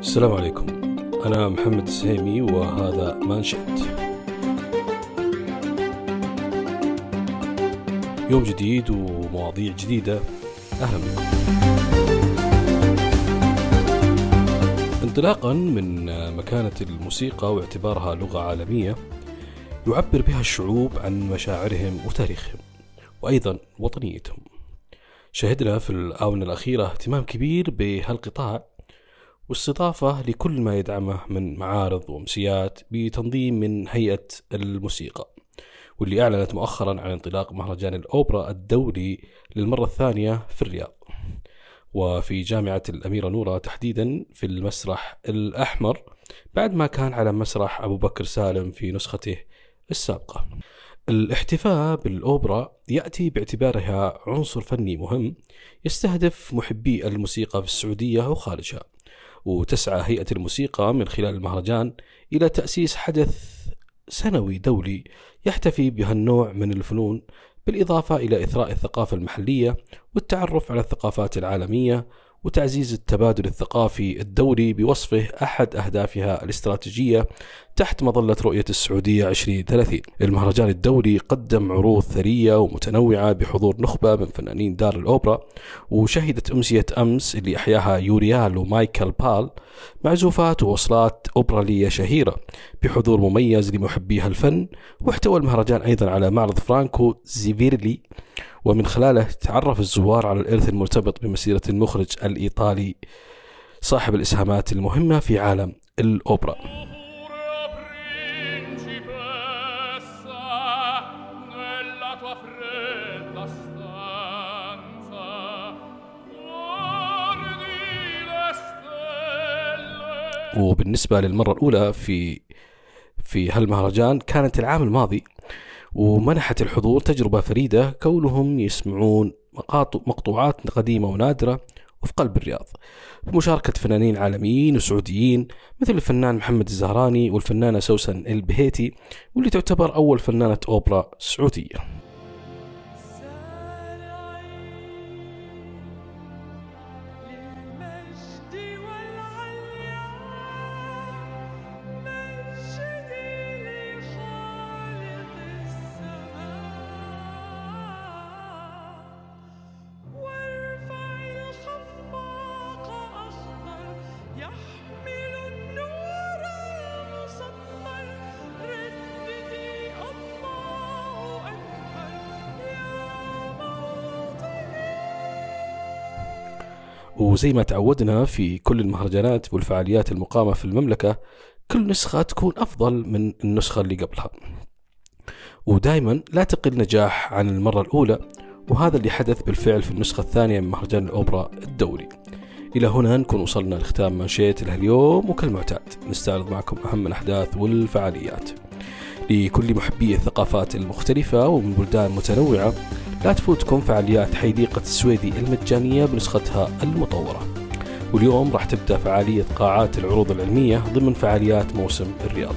السلام عليكم. أنا محمد السهيمي وهذا ما نشأت يوم جديد ومواضيع جديدة. أهلا بكم. انطلاقا من مكانة الموسيقى واعتبارها لغة عالمية يعبر بها الشعوب عن مشاعرهم وتاريخهم وأيضا وطنيتهم. شهدنا في الآونة الأخيرة اهتمام كبير بهالقطاع واستضافة لكل ما يدعمه من معارض وأمسيات بتنظيم من هيئة الموسيقى واللي أعلنت مؤخرا عن انطلاق مهرجان الأوبرا الدولي للمرة الثانية في الرياض. وفي جامعة الأميرة نورة تحديدا في المسرح الأحمر بعد ما كان على مسرح أبو بكر سالم في نسخته السابقة. الاحتفاء بالأوبرا يأتي باعتبارها عنصر فني مهم يستهدف محبي الموسيقى في السعودية وخارجها. وتسعى هيئة الموسيقى من خلال المهرجان إلى تأسيس حدث سنوي دولي يحتفي بهالنوع من الفنون بالإضافة إلى إثراء الثقافة المحلية والتعرف على الثقافات العالمية وتعزيز التبادل الثقافي الدولي بوصفه أحد أهدافها الاستراتيجية تحت مظلة رؤية السعودية 2030 المهرجان الدولي قدم عروض ثرية ومتنوعة بحضور نخبة من فنانين دار الأوبرا وشهدت أمسية أمس اللي أحياها يوريال ومايكل بال معزوفات ووصلات أوبرالية شهيرة بحضور مميز لمحبيها الفن واحتوى المهرجان أيضا على معرض فرانكو زيفيرلي ومن خلاله تعرف الزوار على الإرث المرتبط بمسيرة المخرج الإيطالي صاحب الإسهامات المهمة في عالم الأوبرا. وبالنسبة للمرة الأولى في في هالمهرجان كانت العام الماضي ومنحت الحضور تجربة فريدة كونهم يسمعون مقطوعات قديمة ونادرة وفي قلب الرياض. بمشاركة فنانين عالميين وسعوديين مثل الفنان محمد الزهراني والفنانة سوسن البهيتي واللي تعتبر أول فنانة أوبرا سعودية. وزي ما تعودنا في كل المهرجانات والفعاليات المقامة في المملكة كل نسخة تكون أفضل من النسخة اللي قبلها. ودائما لا تقل نجاح عن المرة الأولى وهذا اللي حدث بالفعل في النسخة الثانية من مهرجان الأوبرا الدولي. إلى هنا نكون وصلنا لختام منشيت اليوم وكالمعتاد نستعرض معكم أهم الأحداث والفعاليات. لكل محبي الثقافات المختلفة ومن بلدان متنوعة لا تفوتكم فعاليات حديقة السويدي المجانية بنسختها المطورة. واليوم راح تبدأ فعالية قاعات العروض العلمية ضمن فعاليات موسم الرياض.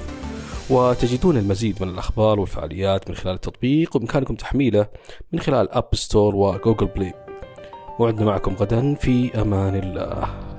وتجدون المزيد من الأخبار والفعاليات من خلال التطبيق وبإمكانكم تحميله من خلال App Store و Google Play موعدنا معكم غدا في أمان الله.